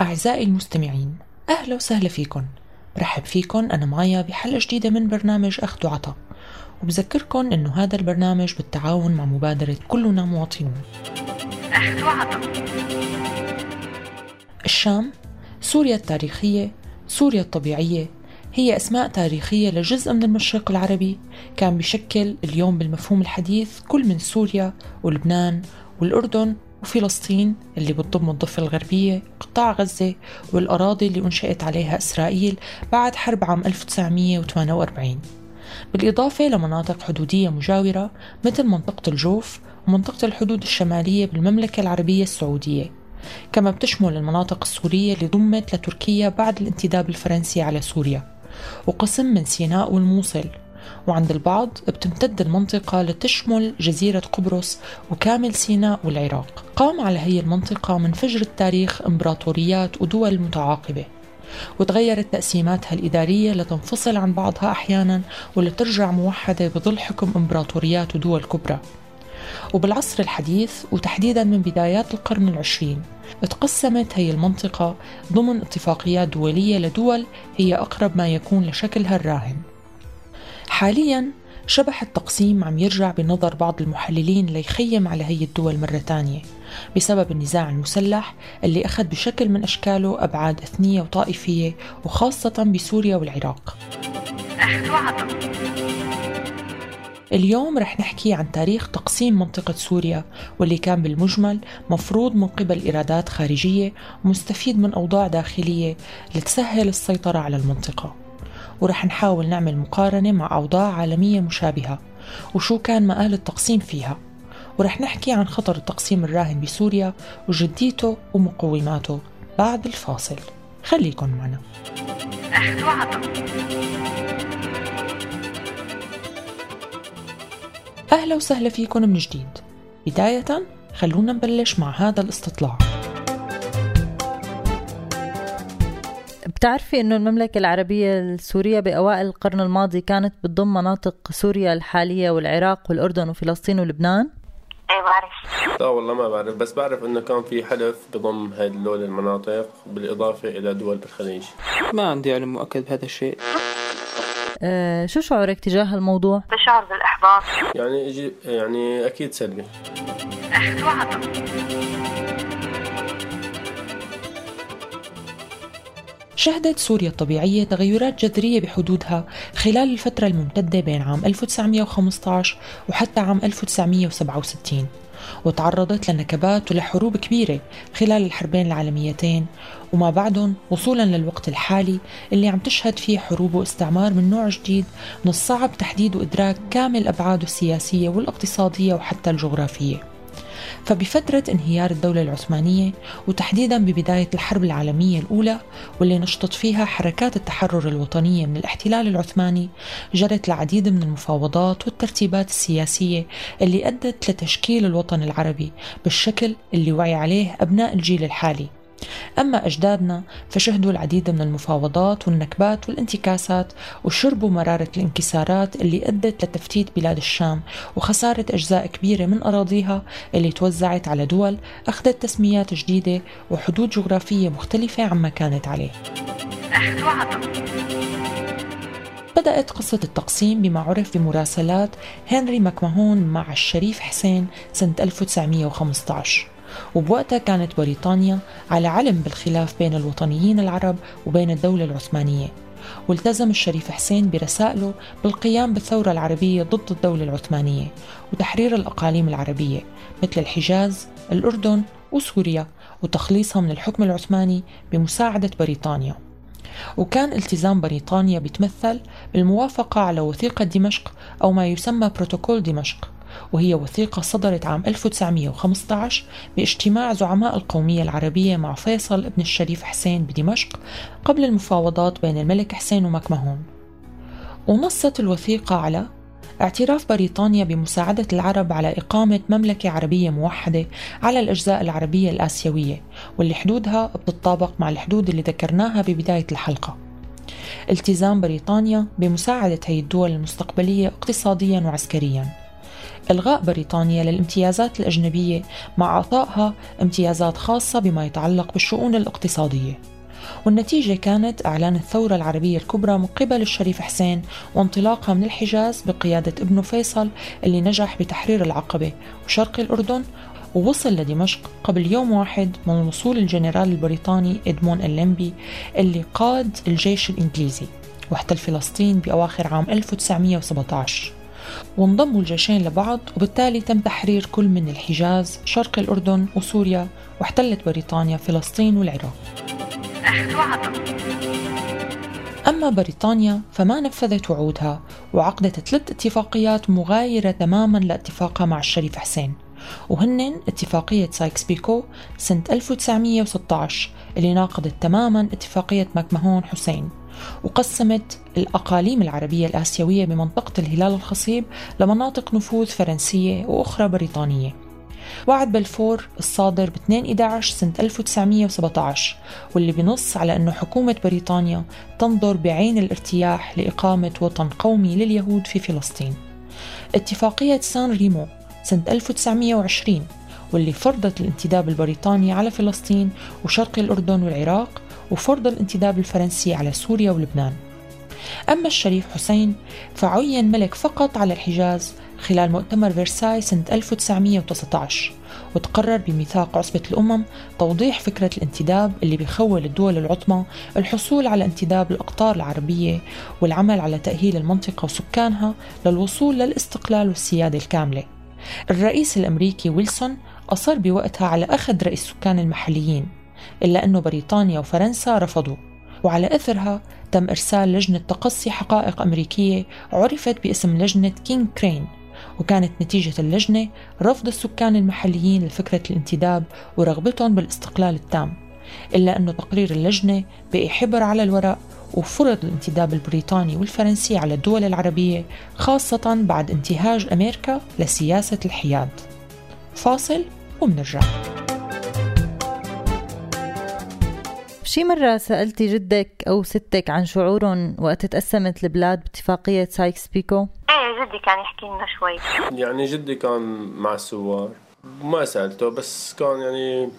أعزائي المستمعين أهلا وسهلا فيكم. برحب فيكم أنا مايا بحلقة جديدة من برنامج أخذ وعطا وبذكركم أنه هذا البرنامج بالتعاون مع مبادرة كلنا مواطنون. أخذ وعطا الشام سوريا التاريخية سوريا الطبيعية هي أسماء تاريخية لجزء من المشرق العربي كان بشكل اليوم بالمفهوم الحديث كل من سوريا ولبنان والأردن وفلسطين اللي بتضم الضفة الغربية قطاع غزة والأراضي اللي أنشئت عليها إسرائيل بعد حرب عام 1948 بالإضافة لمناطق حدودية مجاورة مثل منطقة الجوف ومنطقة الحدود الشمالية بالمملكة العربية السعودية. كما بتشمل المناطق السورية اللي ضمت لتركيا بعد الانتداب الفرنسي على سوريا. وقسم من سيناء والموصل. وعند البعض بتمتد المنطقة لتشمل جزيرة قبرص وكامل سيناء والعراق. قام على هي المنطقة من فجر التاريخ إمبراطوريات ودول متعاقبة وتغيرت تقسيماتها الإدارية لتنفصل عن بعضها أحيانا ولترجع موحدة بظل حكم إمبراطوريات ودول كبرى. وبالعصر الحديث وتحديدا من بدايات القرن العشرين تقسمت هي المنطقة ضمن اتفاقيات دولية لدول هي أقرب ما يكون لشكلها الراهن. حاليا شبح التقسيم عم يرجع بنظر بعض المحللين ليخيم على هي الدول مرة تانية بسبب النزاع المسلح اللي أخذ بشكل من أشكاله أبعاد إثنية وطائفية وخاصة بسوريا والعراق. اليوم رح نحكي عن تاريخ تقسيم منطقة سوريا واللي كان بالمجمل مفروض من قبل إرادات خارجية مستفيد من أوضاع داخلية لتسهل السيطرة على المنطقة. ورح نحاول نعمل مقارنة مع أوضاع عالمية مشابهة وشو كان مآل التقسيم فيها. ورح نحكي عن خطر التقسيم الراهن بسوريا وجديته ومقوماته بعد الفاصل. خليكن معنا. أهلا وسهلا فيكم من جديد. بداية خلونا نبلش مع هذا الاستطلاع. بتعرفي إنه المملكة العربية السورية بأوائل القرن الماضي كانت بتضم مناطق سوريا الحالية والعراق والأردن وفلسطين ولبنان؟ إيه بعرف. لا والله ما بعرف. بس بعرف إنه كان في حلف بضم هدول المناطق بالإضافة إلى دول بالخليج ما عندي علم مؤكد بهذا الشيء. أه شو شعورك تجاه الموضوع؟ بشعر بالإحباط. يعني يعني أكيد سلبي. شهدت سوريا الطبيعية تغيرات جذرية بحدودها خلال الفترة الممتدة بين عام 1915 وحتى عام 1967 وتعرضت لنكبات ولحروب كبيرة خلال الحربين العالميتين. وما بعدهم وصولا للوقت الحالي اللي عم تشهد فيه حروب واستعمار من نوع جديد من الصعب تحديد وإدراك كامل أبعاده السياسية والاقتصادية وحتى الجغرافية. فبفترة انهيار الدولة العثمانية وتحديدا ببداية الحرب العالمية الأولى واللي نشطت فيها حركات التحرر الوطنية من الاحتلال العثماني جرت العديد من المفاوضات والترتيبات السياسية اللي أدت لتشكيل الوطن العربي بالشكل اللي وعي عليه أبناء الجيل الحالي. أما أجدادنا فشهدوا العديد من المفاوضات والنكبات والانتكاسات وشربوا مرارة الانكسارات اللي أدت لتفتيت بلاد الشام وخسارة أجزاء كبيرة من أراضيها اللي توزعت على دول أخذت تسميات جديدة وحدود جغرافية مختلفة عما كانت عليه. بدأت قصة التقسيم بما عرف بمراسلات هنري ماكماهون مع الشريف حسين سنة 1915 وبوقتها كانت بريطانيا على علم بالخلاف بين الوطنيين العرب وبين الدولة العثمانية. والتزم الشريف حسين برسائله بالقيام بالثورة العربية ضد الدولة العثمانية وتحرير الأقاليم العربية مثل الحجاز، الأردن وسوريا وتخليصها من الحكم العثماني بمساعدة بريطانيا. وكان التزام بريطانيا بيتمثل بالموافقة على وثيقة دمشق أو ما يسمى بروتوكول دمشق وهي وثيقة صدرت عام 1915 باجتماع زعماء القومية العربية مع فيصل ابن الشريف حسين بدمشق قبل المفاوضات بين الملك حسين ومكمهون. ونصت الوثيقة على اعتراف بريطانيا بمساعدة العرب على إقامة مملكة عربية موحدة على الأجزاء العربية الآسيوية واللي حدودها بتطابق مع الحدود اللي ذكرناها ببداية الحلقة. التزام بريطانيا بمساعدة هي الدول المستقبلية اقتصاديا وعسكريا. إلغاء بريطانيا للامتيازات الأجنبية مع إعطائها امتيازات خاصة بما يتعلق بالشؤون الاقتصادية. والنتيجة كانت إعلان الثورة العربية الكبرى من قبل الشريف حسين وانطلاقها من الحجاز بقيادة ابنه فيصل اللي نجح بتحرير العقبة وشرق الأردن ووصل لدمشق قبل يوم واحد من وصول الجنرال البريطاني إدمون الليمبي اللي قاد الجيش الإنجليزي واحتل فلسطين بأواخر عام 1917 وانضموا الجيشين لبعض وبالتالي تم تحرير كل من الحجاز شرق الأردن وسوريا واحتلت بريطانيا فلسطين والعراق. أما بريطانيا فما نفذت وعودها وعقدت ثلاث اتفاقيات مغايرة تماما لاتفاقها مع الشريف حسين. وهن اتفاقية سايكس بيكو سنة 1916 اللي ناقضت تماما اتفاقية ماكمهون حسين. وقسمت الأقاليم العربية الآسيوية بمنطقة الهلال الخصيب لمناطق نفوذ فرنسية وأخرى بريطانية. وعد بلفور الصادر ب 2 11 سنة 1917 واللي بنص على أنه حكومة بريطانيا تنظر بعين الارتياح لإقامة وطن قومي لليهود في فلسطين. اتفاقية سان ريمو سنة 1920 واللي فرضت الانتداب البريطاني على فلسطين وشرق الأردن والعراق وفرض الانتداب الفرنسي على سوريا ولبنان. أما الشريف حسين فعين ملك فقط على الحجاز خلال مؤتمر فرساي سنة 1919 وتقرر بميثاق عصبة الأمم توضيح فكرة الانتداب اللي بيخول الدول العظمى الحصول على انتداب الأقطار العربية والعمل على تأهيل المنطقة وسكانها للوصول للاستقلال والسيادة الكاملة. الرئيس الأمريكي ويلسون أصر بوقتها على أخذ رأي السكان المحليين. إلا أنه بريطانيا وفرنسا رفضوا. وعلى أثرها تم إرسال لجنة تقصي حقائق أمريكية عرفت باسم لجنة كينج كرين وكانت نتيجة اللجنة رفض السكان المحليين لفكرة الانتداب ورغبتهم بالاستقلال التام. إلا أنه تقرير اللجنة بقي حبر على الورق وفرض الانتداب البريطاني والفرنسي على الدول العربية خاصة بعد انتهاج أمريكا لسياسة الحياد. فاصل ومنرجع. شي مرة سألتي جدك أو ستك عن شعورهم وقت تقسمت البلاد باتفاقية سايكس بيكو؟ إيه جدي كان يحكي لنا شوي. يعني جدي كان مع الثوار ما سألته بس كان يعني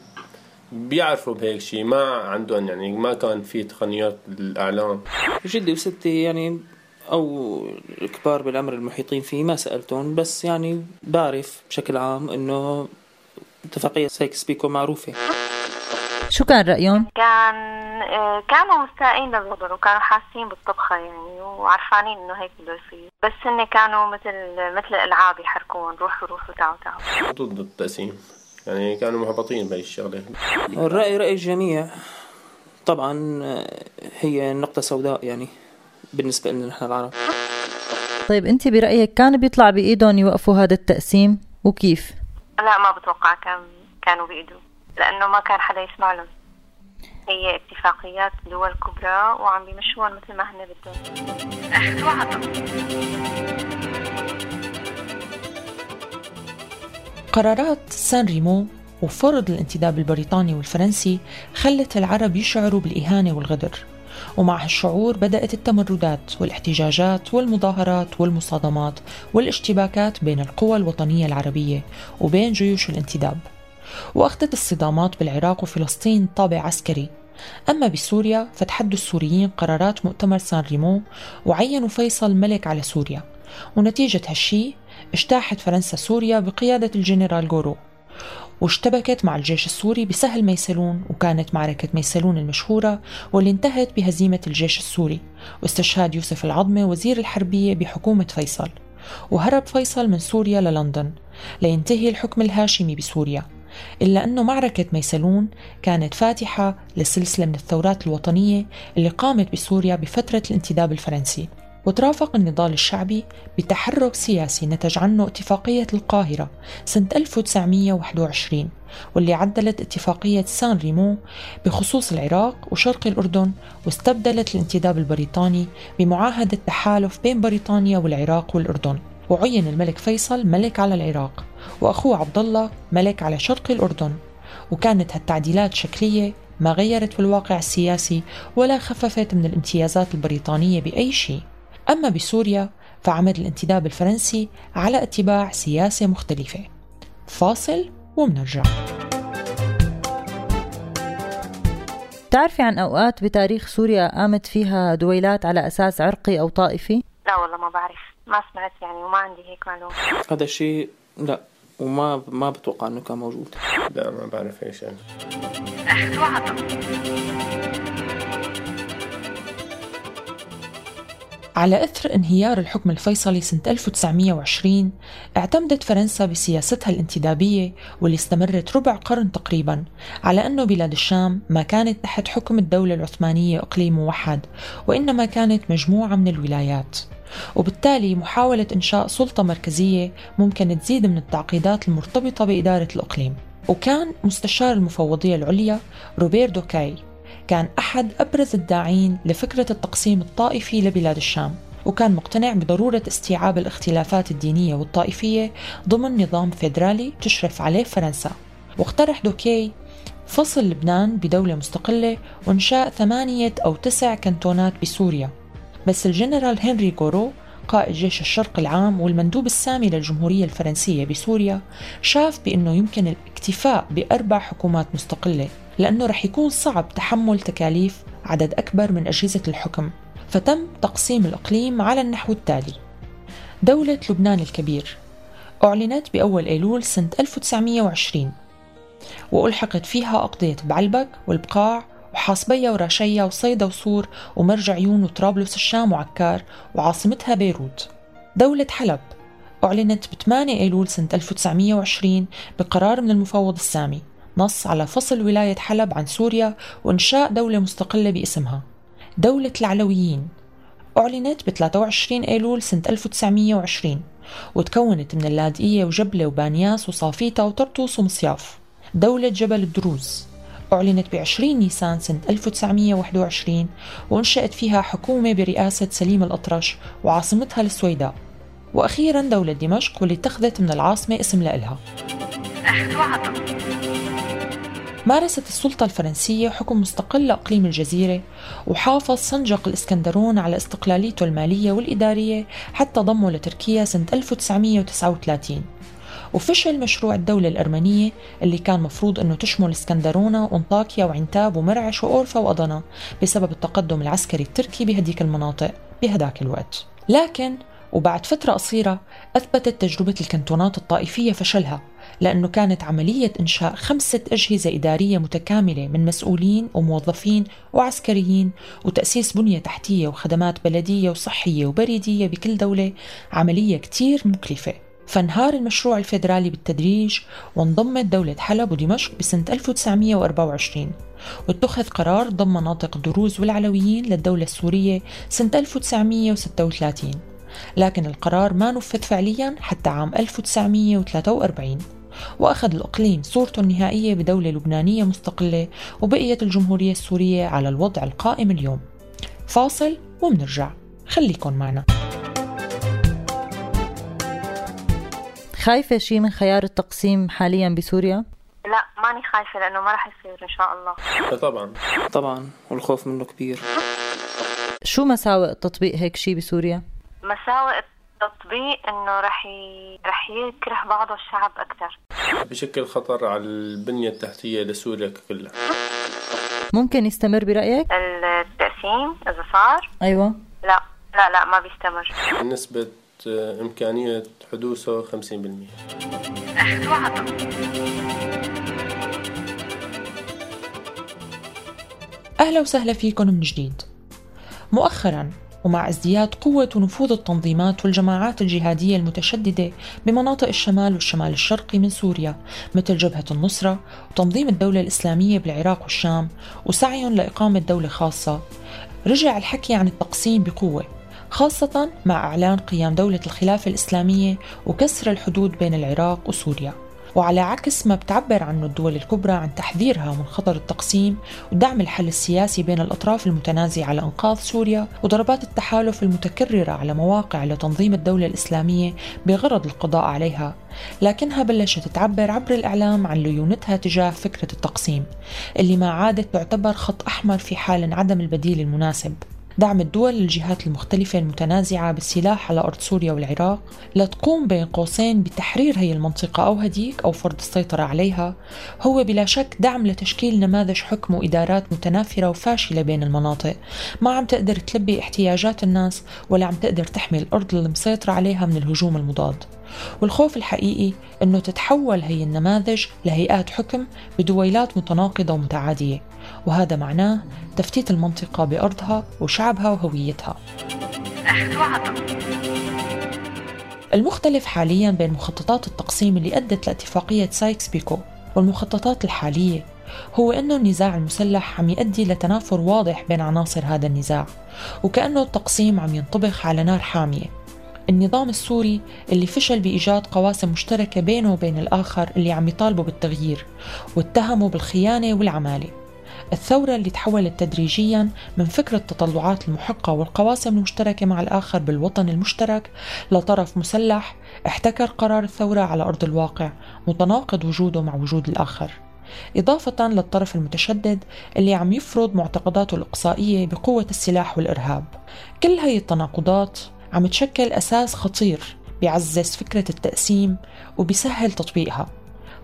بيعرفوا بهيك شيء ما عندهم يعني ما كان في تقنيات الإعلام. جدي وستي يعني أو الكبار بالعمر المحيطين فيه ما سألتهم. بس يعني بعرف بشكل عام إنه اتفاقية سايكس بيكو معروفة. شو كان رأيهم؟ كان آه، كانوا مستائين للوضع وكانوا حاسين بالطبخة يعني وعرفانين إنه هيك بده يصير. بس هن كانوا مثل مثل الالعاب يحركون روحوا روحوا تعوا تعوا. ضد التقسيم. يعني كانوا محبطين بهي الشغلة. الرأي رأي الجميع طبعا آه، هي نقطة سوداء يعني بالنسبة لنا نحن العرب. طيب أنت برأيك كان بيطلع بإيدهم يوقفوا هذا التقسيم؟ وكيف؟ لا ما بتوقع كان كانوا بإيده. لأنه ما كان حدا يسمع لهم هي اتفاقيات دول كبرى وعم بيمشوها مثل ما هن بدهم. قرارات سان ريمو وفرض الانتداب البريطاني والفرنسي خلت العرب يشعروا بالإهانة والغدر. ومع هالشعور بدأت التمردات والاحتجاجات والمظاهرات والمصادمات والاشتباكات بين القوى الوطنية العربية وبين جيوش الانتداب. وأخذت الصدامات بالعراق وفلسطين طابع عسكري. أما بسوريا فتحدوا السوريين قرارات مؤتمر سان ريمو وعينوا فيصل ملك على سوريا. ونتيجة هالشي اجتاحت فرنسا سوريا بقيادة الجنرال غورو واشتبكت مع الجيش السوري بسهل ميسلون وكانت معركة ميسلون المشهورة واللي انتهت بهزيمة الجيش السوري. واستشهاد يوسف العظمة وزير الحربية بحكومة فيصل. وهرب فيصل من سوريا للندن. لينتهي الحكم الهاشمي بسوريا. إلا أنه معركة ميسلون كانت فاتحة لسلسلة من الثورات الوطنية اللي قامت بسوريا بفترة الانتداب الفرنسي. وترافق النضال الشعبي بتحرك سياسي نتج عنه اتفاقية القاهرة سنة 1921 واللي عدلت اتفاقية سان ريمو بخصوص العراق وشرق الأردن واستبدلت الانتداب البريطاني بمعاهدة تحالف بين بريطانيا والعراق والأردن. وعين الملك فيصل ملك على العراق وأخوه عبد الله ملك على شرق الأردن. وكانت هالتعديلات شكلية ما غيرت في الواقع السياسي ولا خففت من الامتيازات البريطانية بأي شيء. أما بسوريا فعمد الانتداب الفرنسي على اتباع سياسة مختلفة. فاصل ومنرجع. تعرفي عن أوقات بتاريخ سوريا قامت فيها دويلات على أساس عرقي أو طائفي؟ لا والله ما بعرف. ما سمعت يعني وما عندي هيك معلومة. هذا الشيء لا وما ما بتوقع إنه كان موجود. لا ما بعرف إيش يعني. على إثر انهيار الحكم الفيصلي سنة 1920 اعتمدت فرنسا بسياستها الانتدابية واللي استمرت ربع قرن تقريبا على أنه بلاد الشام ما كانت تحت حكم الدولة العثمانية إقليم موحد وإنما كانت مجموعة من الولايات. وبالتالي محاولة إنشاء سلطة مركزية ممكن تزيد من التعقيدات المرتبطة بإدارة الإقليم. وكان مستشار المفوضية العليا روبير دوكي كان أحد أبرز الداعين لفكرة التقسيم الطائفي لبلاد الشام وكان مقتنع بضرورة استيعاب الاختلافات الدينية والطائفية ضمن نظام فيدرالي تشرف عليه فرنسا. واقترح دوكي فصل لبنان بدولة مستقلة وإنشاء ثمانية أو تسع كنتونات بسوريا. بس الجنرال هنري غورو قائد جيش الشرق العام والمندوب السامي للجمهورية الفرنسية بسوريا شاف بأنه يمكن الاكتفاء بأربع حكومات مستقلة. لأنه رح يكون صعب تحمل تكاليف عدد أكبر من أجهزة الحكم فتم تقسيم الإقليم على النحو التالي. دولة لبنان الكبير أعلنت بأول أيلول سنة 1920 وألحقت فيها أقضية بعلبك والبقاع وحاصبية وراشية وصيدا وصور ومرج عيون وطرابلس الشام وعكار وعاصمتها بيروت. دولة حلب أعلنت ب 8 أيلول سنة 1920 بقرار من المفوض السامي. نص على فصل ولاية حلب عن سوريا وإنشاء دولة مستقلة باسمها. دولة العلويين. أعلنت ب 23 أيلول سنة 1920 وتكونت من اللاذقية وجبلة وبانياس وصافيتا وطرطوس ومصياف. دولة جبل الدروز. أعلنت ب 20 نيسان سنة 1921 وأنشأت فيها حكومة برئاسة سليم الأطرش وعاصمتها السويداء. وأخيرا دولة دمشق واللي اتخذت من العاصمة اسم لإلها. مارست السلطة الفرنسية حكم مستقل لإقليم الجزيرة وحافظ سنجق الإسكندرون على استقلاليته المالية والإدارية حتى ضمه لتركيا سنة 1939 وفشل مشروع الدولة الأرمنية اللي كان مفروض أنه تشمل إسكندرونة وانطاكيا وعنتاب ومرعش وأورفا وأضنا بسبب التقدم العسكري التركي بهديك المناطق بهداك الوقت. لكن وبعد فترة قصيرة أثبتت تجربة الكنتونات الطائفية فشلها لأنه كانت عملية إنشاء خمسة أجهزة إدارية متكاملة من مسؤولين وموظفين وعسكريين وتأسيس بنية تحتية وخدمات بلدية وصحية وبريدية بكل دولة عملية كتير مكلفة. فانهار المشروع الفيدرالي بالتدريج وانضمت دولة حلب ودمشق بسنة 1924 واتخذ قرار ضم مناطق الدروز والعلويين للدولة السورية سنة 1936 لكن القرار ما نفذ فعليا حتى عام 1943 وأخذ الإقليم صورته النهائية بدولة لبنانية مستقلة وبقيت الجمهورية السورية على الوضع القائم اليوم. فاصل ومنرجع. خليكن معنا. خايفة شيء من خيار التقسيم حاليا بسوريا؟ لا ماني خايفة لأنه ما راح يصير إن شاء الله. طبعا. طبعا والخوف منه كبير. شو مساوئ تطبيق هيك شيء بسوريا؟ مساوئ التطبيق إنه راح ي... راح يكره بعض الشعب أكثر. بشكل خطر على البنية التحتية لسوريا كلها ممكن يستمر برأيك؟ التقسيم إذا صار؟ أيوة. لا لا لا ما بيستمر. نسبة إمكانية حدوثه 50% أهلا وسهلا فيكم من جديد. مؤخرا ومع ازدياد قوة ونفوذ التنظيمات والجماعات الجهادية المتشددة بمناطق الشمال والشمال الشرقي من سوريا مثل جبهة النصرة وتنظيم الدولة الإسلامية بالعراق والشام وسعيهم لإقامة دولة خاصة. رجع الحكي عن التقسيم بقوة خاصة مع إعلان قيام دولة الخلافة الإسلامية وكسر الحدود بين العراق وسوريا. وعلى عكس ما بتعبر عنه الدول الكبرى عن تحذيرها من خطر التقسيم ودعم الحل السياسي بين الأطراف المتنازعة على إنقاذ سوريا وضربات التحالف المتكررة على مواقع لتنظيم الدولة الإسلامية بغرض القضاء عليها. لكنها بلشت تعبر عبر الإعلام عن ليونتها تجاه فكرة التقسيم اللي ما عادت تعتبر خط أحمر في حال انعدم البديل المناسب. دعم الدول للجهات المختلفة المتنازعة بالسلاح على أرض سوريا والعراق لتقوم بين قوسين بتحرير هي المنطقة أو هديك أو فرض السيطرة عليها. هو بلا شك دعم لتشكيل نماذج حكم وإدارات متنافرة وفاشلة بين المناطق. ما عم تقدر تلبي احتياجات الناس ولا عم تقدر تحمي الأرض اللي مسيطرة عليها من الهجوم المضاد. والخوف الحقيقي أنه تتحول هي النماذج لهيئات حكم بدويلات متناقضة ومتعادية. وهذا معناه تفتيت المنطقة بأرضها وشعبها وهويتها. المختلف حاليا بين مخططات التقسيم اللي أدت لاتفاقية سايكس بيكو والمخططات الحالية هو أنه النزاع المسلح عم يؤدي لتنافر واضح بين عناصر هذا النزاع وكأنه التقسيم عم ينطبخ على نار حامية. النظام السوري اللي فشل بإيجاد قواسم مشتركة بينه وبين الآخر اللي عم يطالبوا بالتغيير واتهموا بالخيانة والعمالة. الثورة اللي تحولت تدريجيا من فكرة التطلعات المحقة والقواسم المشتركة مع الآخر بالوطن المشترك لطرف مسلح احتكر قرار الثورة على أرض الواقع متناقض وجوده مع وجود الآخر. إضافة للطرف المتشدد اللي عم يفرض معتقداته الإقصائية بقوة السلاح والإرهاب. كل هاي التناقضات عم تشكل أساس خطير بيعزز فكرة التقسيم وبيسهل تطبيقها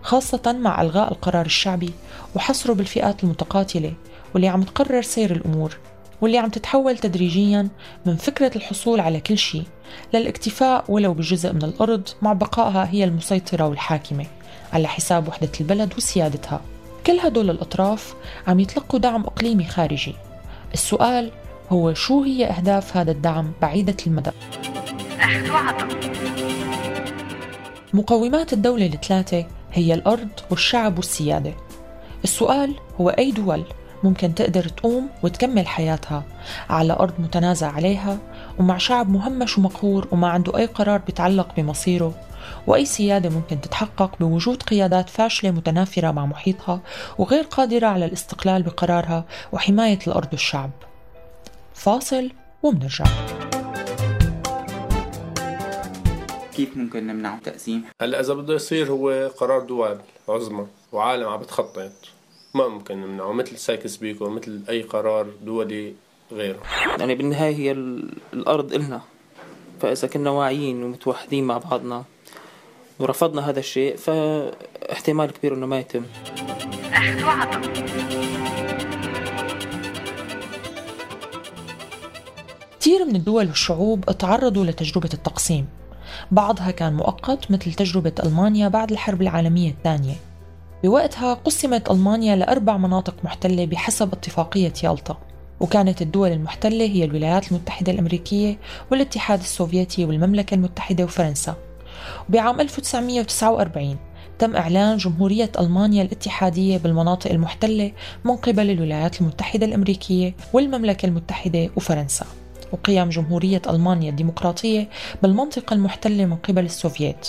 خاصة مع إلغاء القرار الشعبي وحصره بالفئات المتقاتلة واللي عم تقرر سير الأمور واللي عم تتحول تدريجيا من فكرة الحصول على كل شيء للاكتفاء ولو بجزء من الأرض مع بقائها هي المسيطرة والحاكمة على حساب وحدة البلد وسيادتها. كل هدول الأطراف عم يتلقوا دعم إقليمي خارجي. السؤال هو شو هي أهداف هذا الدعم بعيدة المدى؟ مقومات الدولة الثلاثة هي الأرض والشعب والسيادة. السؤال هو أي دول ممكن تقدر تقوم وتكمل حياتها على أرض متنازع عليها ومع شعب مهمش ومقهور وما عنده أي قرار بيتعلق بمصيره؟ وأي سيادة ممكن تتحقق بوجود قيادات فاشلة متنافرة مع محيطها وغير قادرة على الاستقلال بقرارها وحماية الأرض والشعب؟ فاصل ومنرجع كيف ممكن نمنع التقسيم؟ هلأ إذا بده يصير هو قرار دول عظمى وعالم عم بتخطط ما ممكن نمنعه مثل سايكس بيكو مثل أي قرار دولي غيره. يعني بالنهاية هي الأرض إلنا فإذا كنا واعيين ومتوحدين مع بعضنا ورفضنا هذا الشيء فاحتمال كبير إنه ما يتم. كثير من الدول والشعوب تعرضوا لتجربة التقسيم. بعضها كان مؤقت مثل تجربة ألمانيا بعد الحرب العالمية الثانية. بوقتها قسمت ألمانيا لأربع مناطق محتلة بحسب اتفاقية يالطا وكانت الدول المحتلة هي الولايات المتحدة الأمريكية والاتحاد السوفيتي والمملكة المتحدة وفرنسا. وبعام 1949 تم إعلان جمهورية ألمانيا الاتحادية بالمناطق المحتلة من قبل الولايات المتحدة الأمريكية والمملكة المتحدة وفرنسا. وقيام جمهورية ألمانيا الديمقراطية بالمنطقة المحتلة من قبل السوفييت.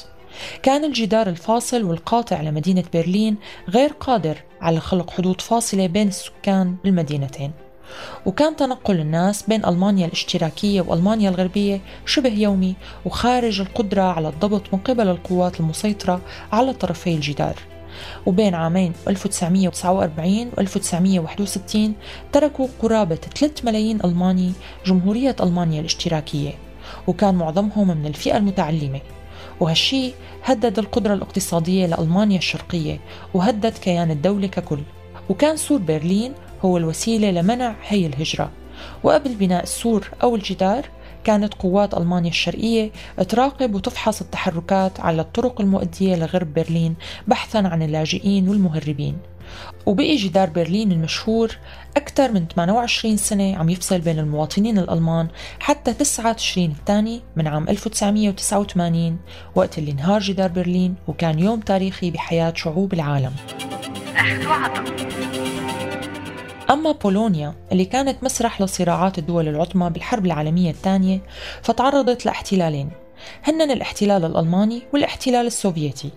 كان الجدار الفاصل والقاطع لمدينة برلين غير قادر على خلق حدود فاصلة بين السكان بالمدينتين وكان تنقل الناس بين ألمانيا الاشتراكية وألمانيا الغربية شبه يومي وخارج القدرة على الضبط من قبل القوات المسيطرة على طرفي الجدار. وبين عامين 1949 و 1961 تركوا قرابة 3 ملايين ألماني جمهورية ألمانيا الاشتراكية وكان معظمهم من الفئة المتعلمة. وهالشي هدد القدرة الاقتصادية لألمانيا الشرقية وهدد كيان الدولة ككل. وكان سور برلين هو الوسيلة لمنع هي الهجرة. وقبل بناء السور أو الجدار كانت قوات ألمانيا الشرقية تراقب وتفحص التحركات على الطرق المؤدية لغرب برلين بحثا عن اللاجئين والمهربين. وبقي جدار برلين المشهور أكثر من 28 سنة عم يفصل بين المواطنين الألمان حتى 9 تشرين الثاني من عام 1989 وقت اللي انهار جدار برلين وكان يوم تاريخي بحياة شعوب العالم. أما بولونيا اللي كانت مسرح لصراعات الدول العظمى بالحرب العالمية الثانية فتعرضت لاحتلالين هن الاحتلال الألماني والاحتلال السوفيتي.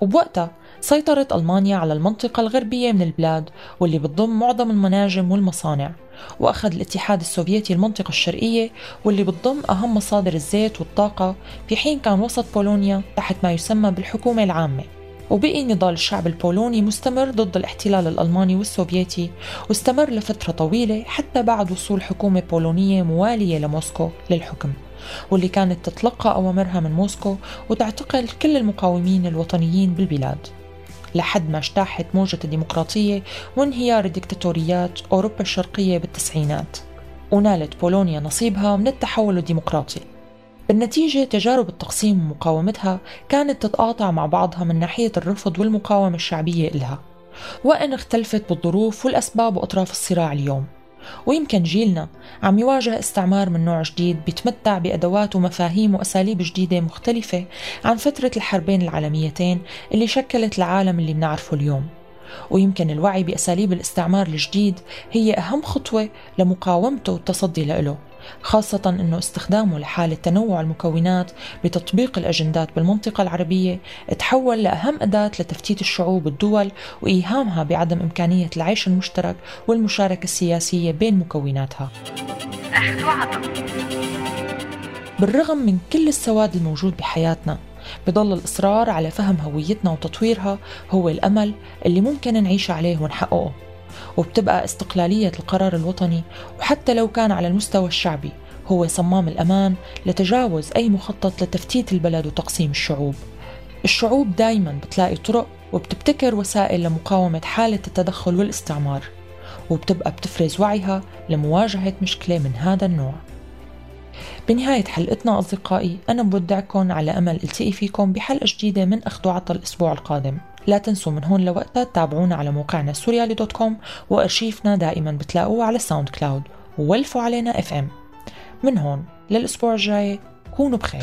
وبوقتها سيطرت ألمانيا على المنطقة الغربية من البلاد واللي بتضم معظم المناجم والمصانع. وأخذ الاتحاد السوفيتي المنطقة الشرقية واللي بتضم أهم مصادر الزيت والطاقة في حين كان وسط بولونيا تحت ما يسمى بالحكومة العامة. وبقي نضال الشعب البولوني مستمر ضد الاحتلال الألماني والسوفيتي واستمر لفترة طويلة حتى بعد وصول حكومة بولونية موالية لموسكو للحكم واللي كانت تتلقى أوامرها من موسكو وتعتقل كل المقاومين الوطنيين بالبلاد. لحد ما اجتاحت موجة الديمقراطية وانهيار الدكتاتوريات أوروبا الشرقية بالتسعينات. ونالت بولونيا نصيبها من التحول الديمقراطي. بالنتيجة تجارب التقسيم ومقاومتها كانت تتقاطع مع بعضها من ناحية الرفض والمقاومة الشعبية إلها وإن اختلفت بالظروف والأسباب وأطراف الصراع اليوم. ويمكن جيلنا عم يواجه استعمار من نوع جديد بيتمتع بأدوات ومفاهيم وأساليب جديدة مختلفة عن فترة الحربين العالميتين اللي شكلت العالم اللي بنعرفه اليوم. ويمكن الوعي بأساليب الاستعمار الجديد هي أهم خطوة لمقاومته والتصدي له خاصة أنه استخدامه لحالة تنوع المكونات بتطبيق الأجندات بالمنطقة العربية تحول لأهم أداة لتفتيت الشعوب والدول وإيهامها بعدم إمكانية العيش المشترك والمشاركة السياسية بين مكوناتها. بالرغم من كل السواد الموجود بحياتنا بضل الإصرار على فهم هويتنا وتطويرها هو الأمل اللي ممكن نعيش عليه ونحققه. وبتبقى استقلالية القرار الوطني وحتى لو كان على المستوى الشعبي هو صمام الأمان لتجاوز أي مخطط لتفتيت البلد وتقسيم الشعوب. الشعوب دايما بتلاقي طرق وبتبتكر وسائل لمقاومة حالة التدخل والاستعمار وبتبقى بتفرز وعيها لمواجهة مشكلة من هذا النوع. بنهاية حلقتنا أصدقائي أنا بودعكم على أمل التقي فيكم بحلقة جديدة من أخذ وعطى الأسبوع القادم. لا تنسوا من هون لوقتها تتابعونا على موقعنا سوريالي dot com وأرشيفنا دائما بتلاقوه على ساوند كلاود وولفوا علينا FM من هون للأسبوع الجاي كونوا بخير.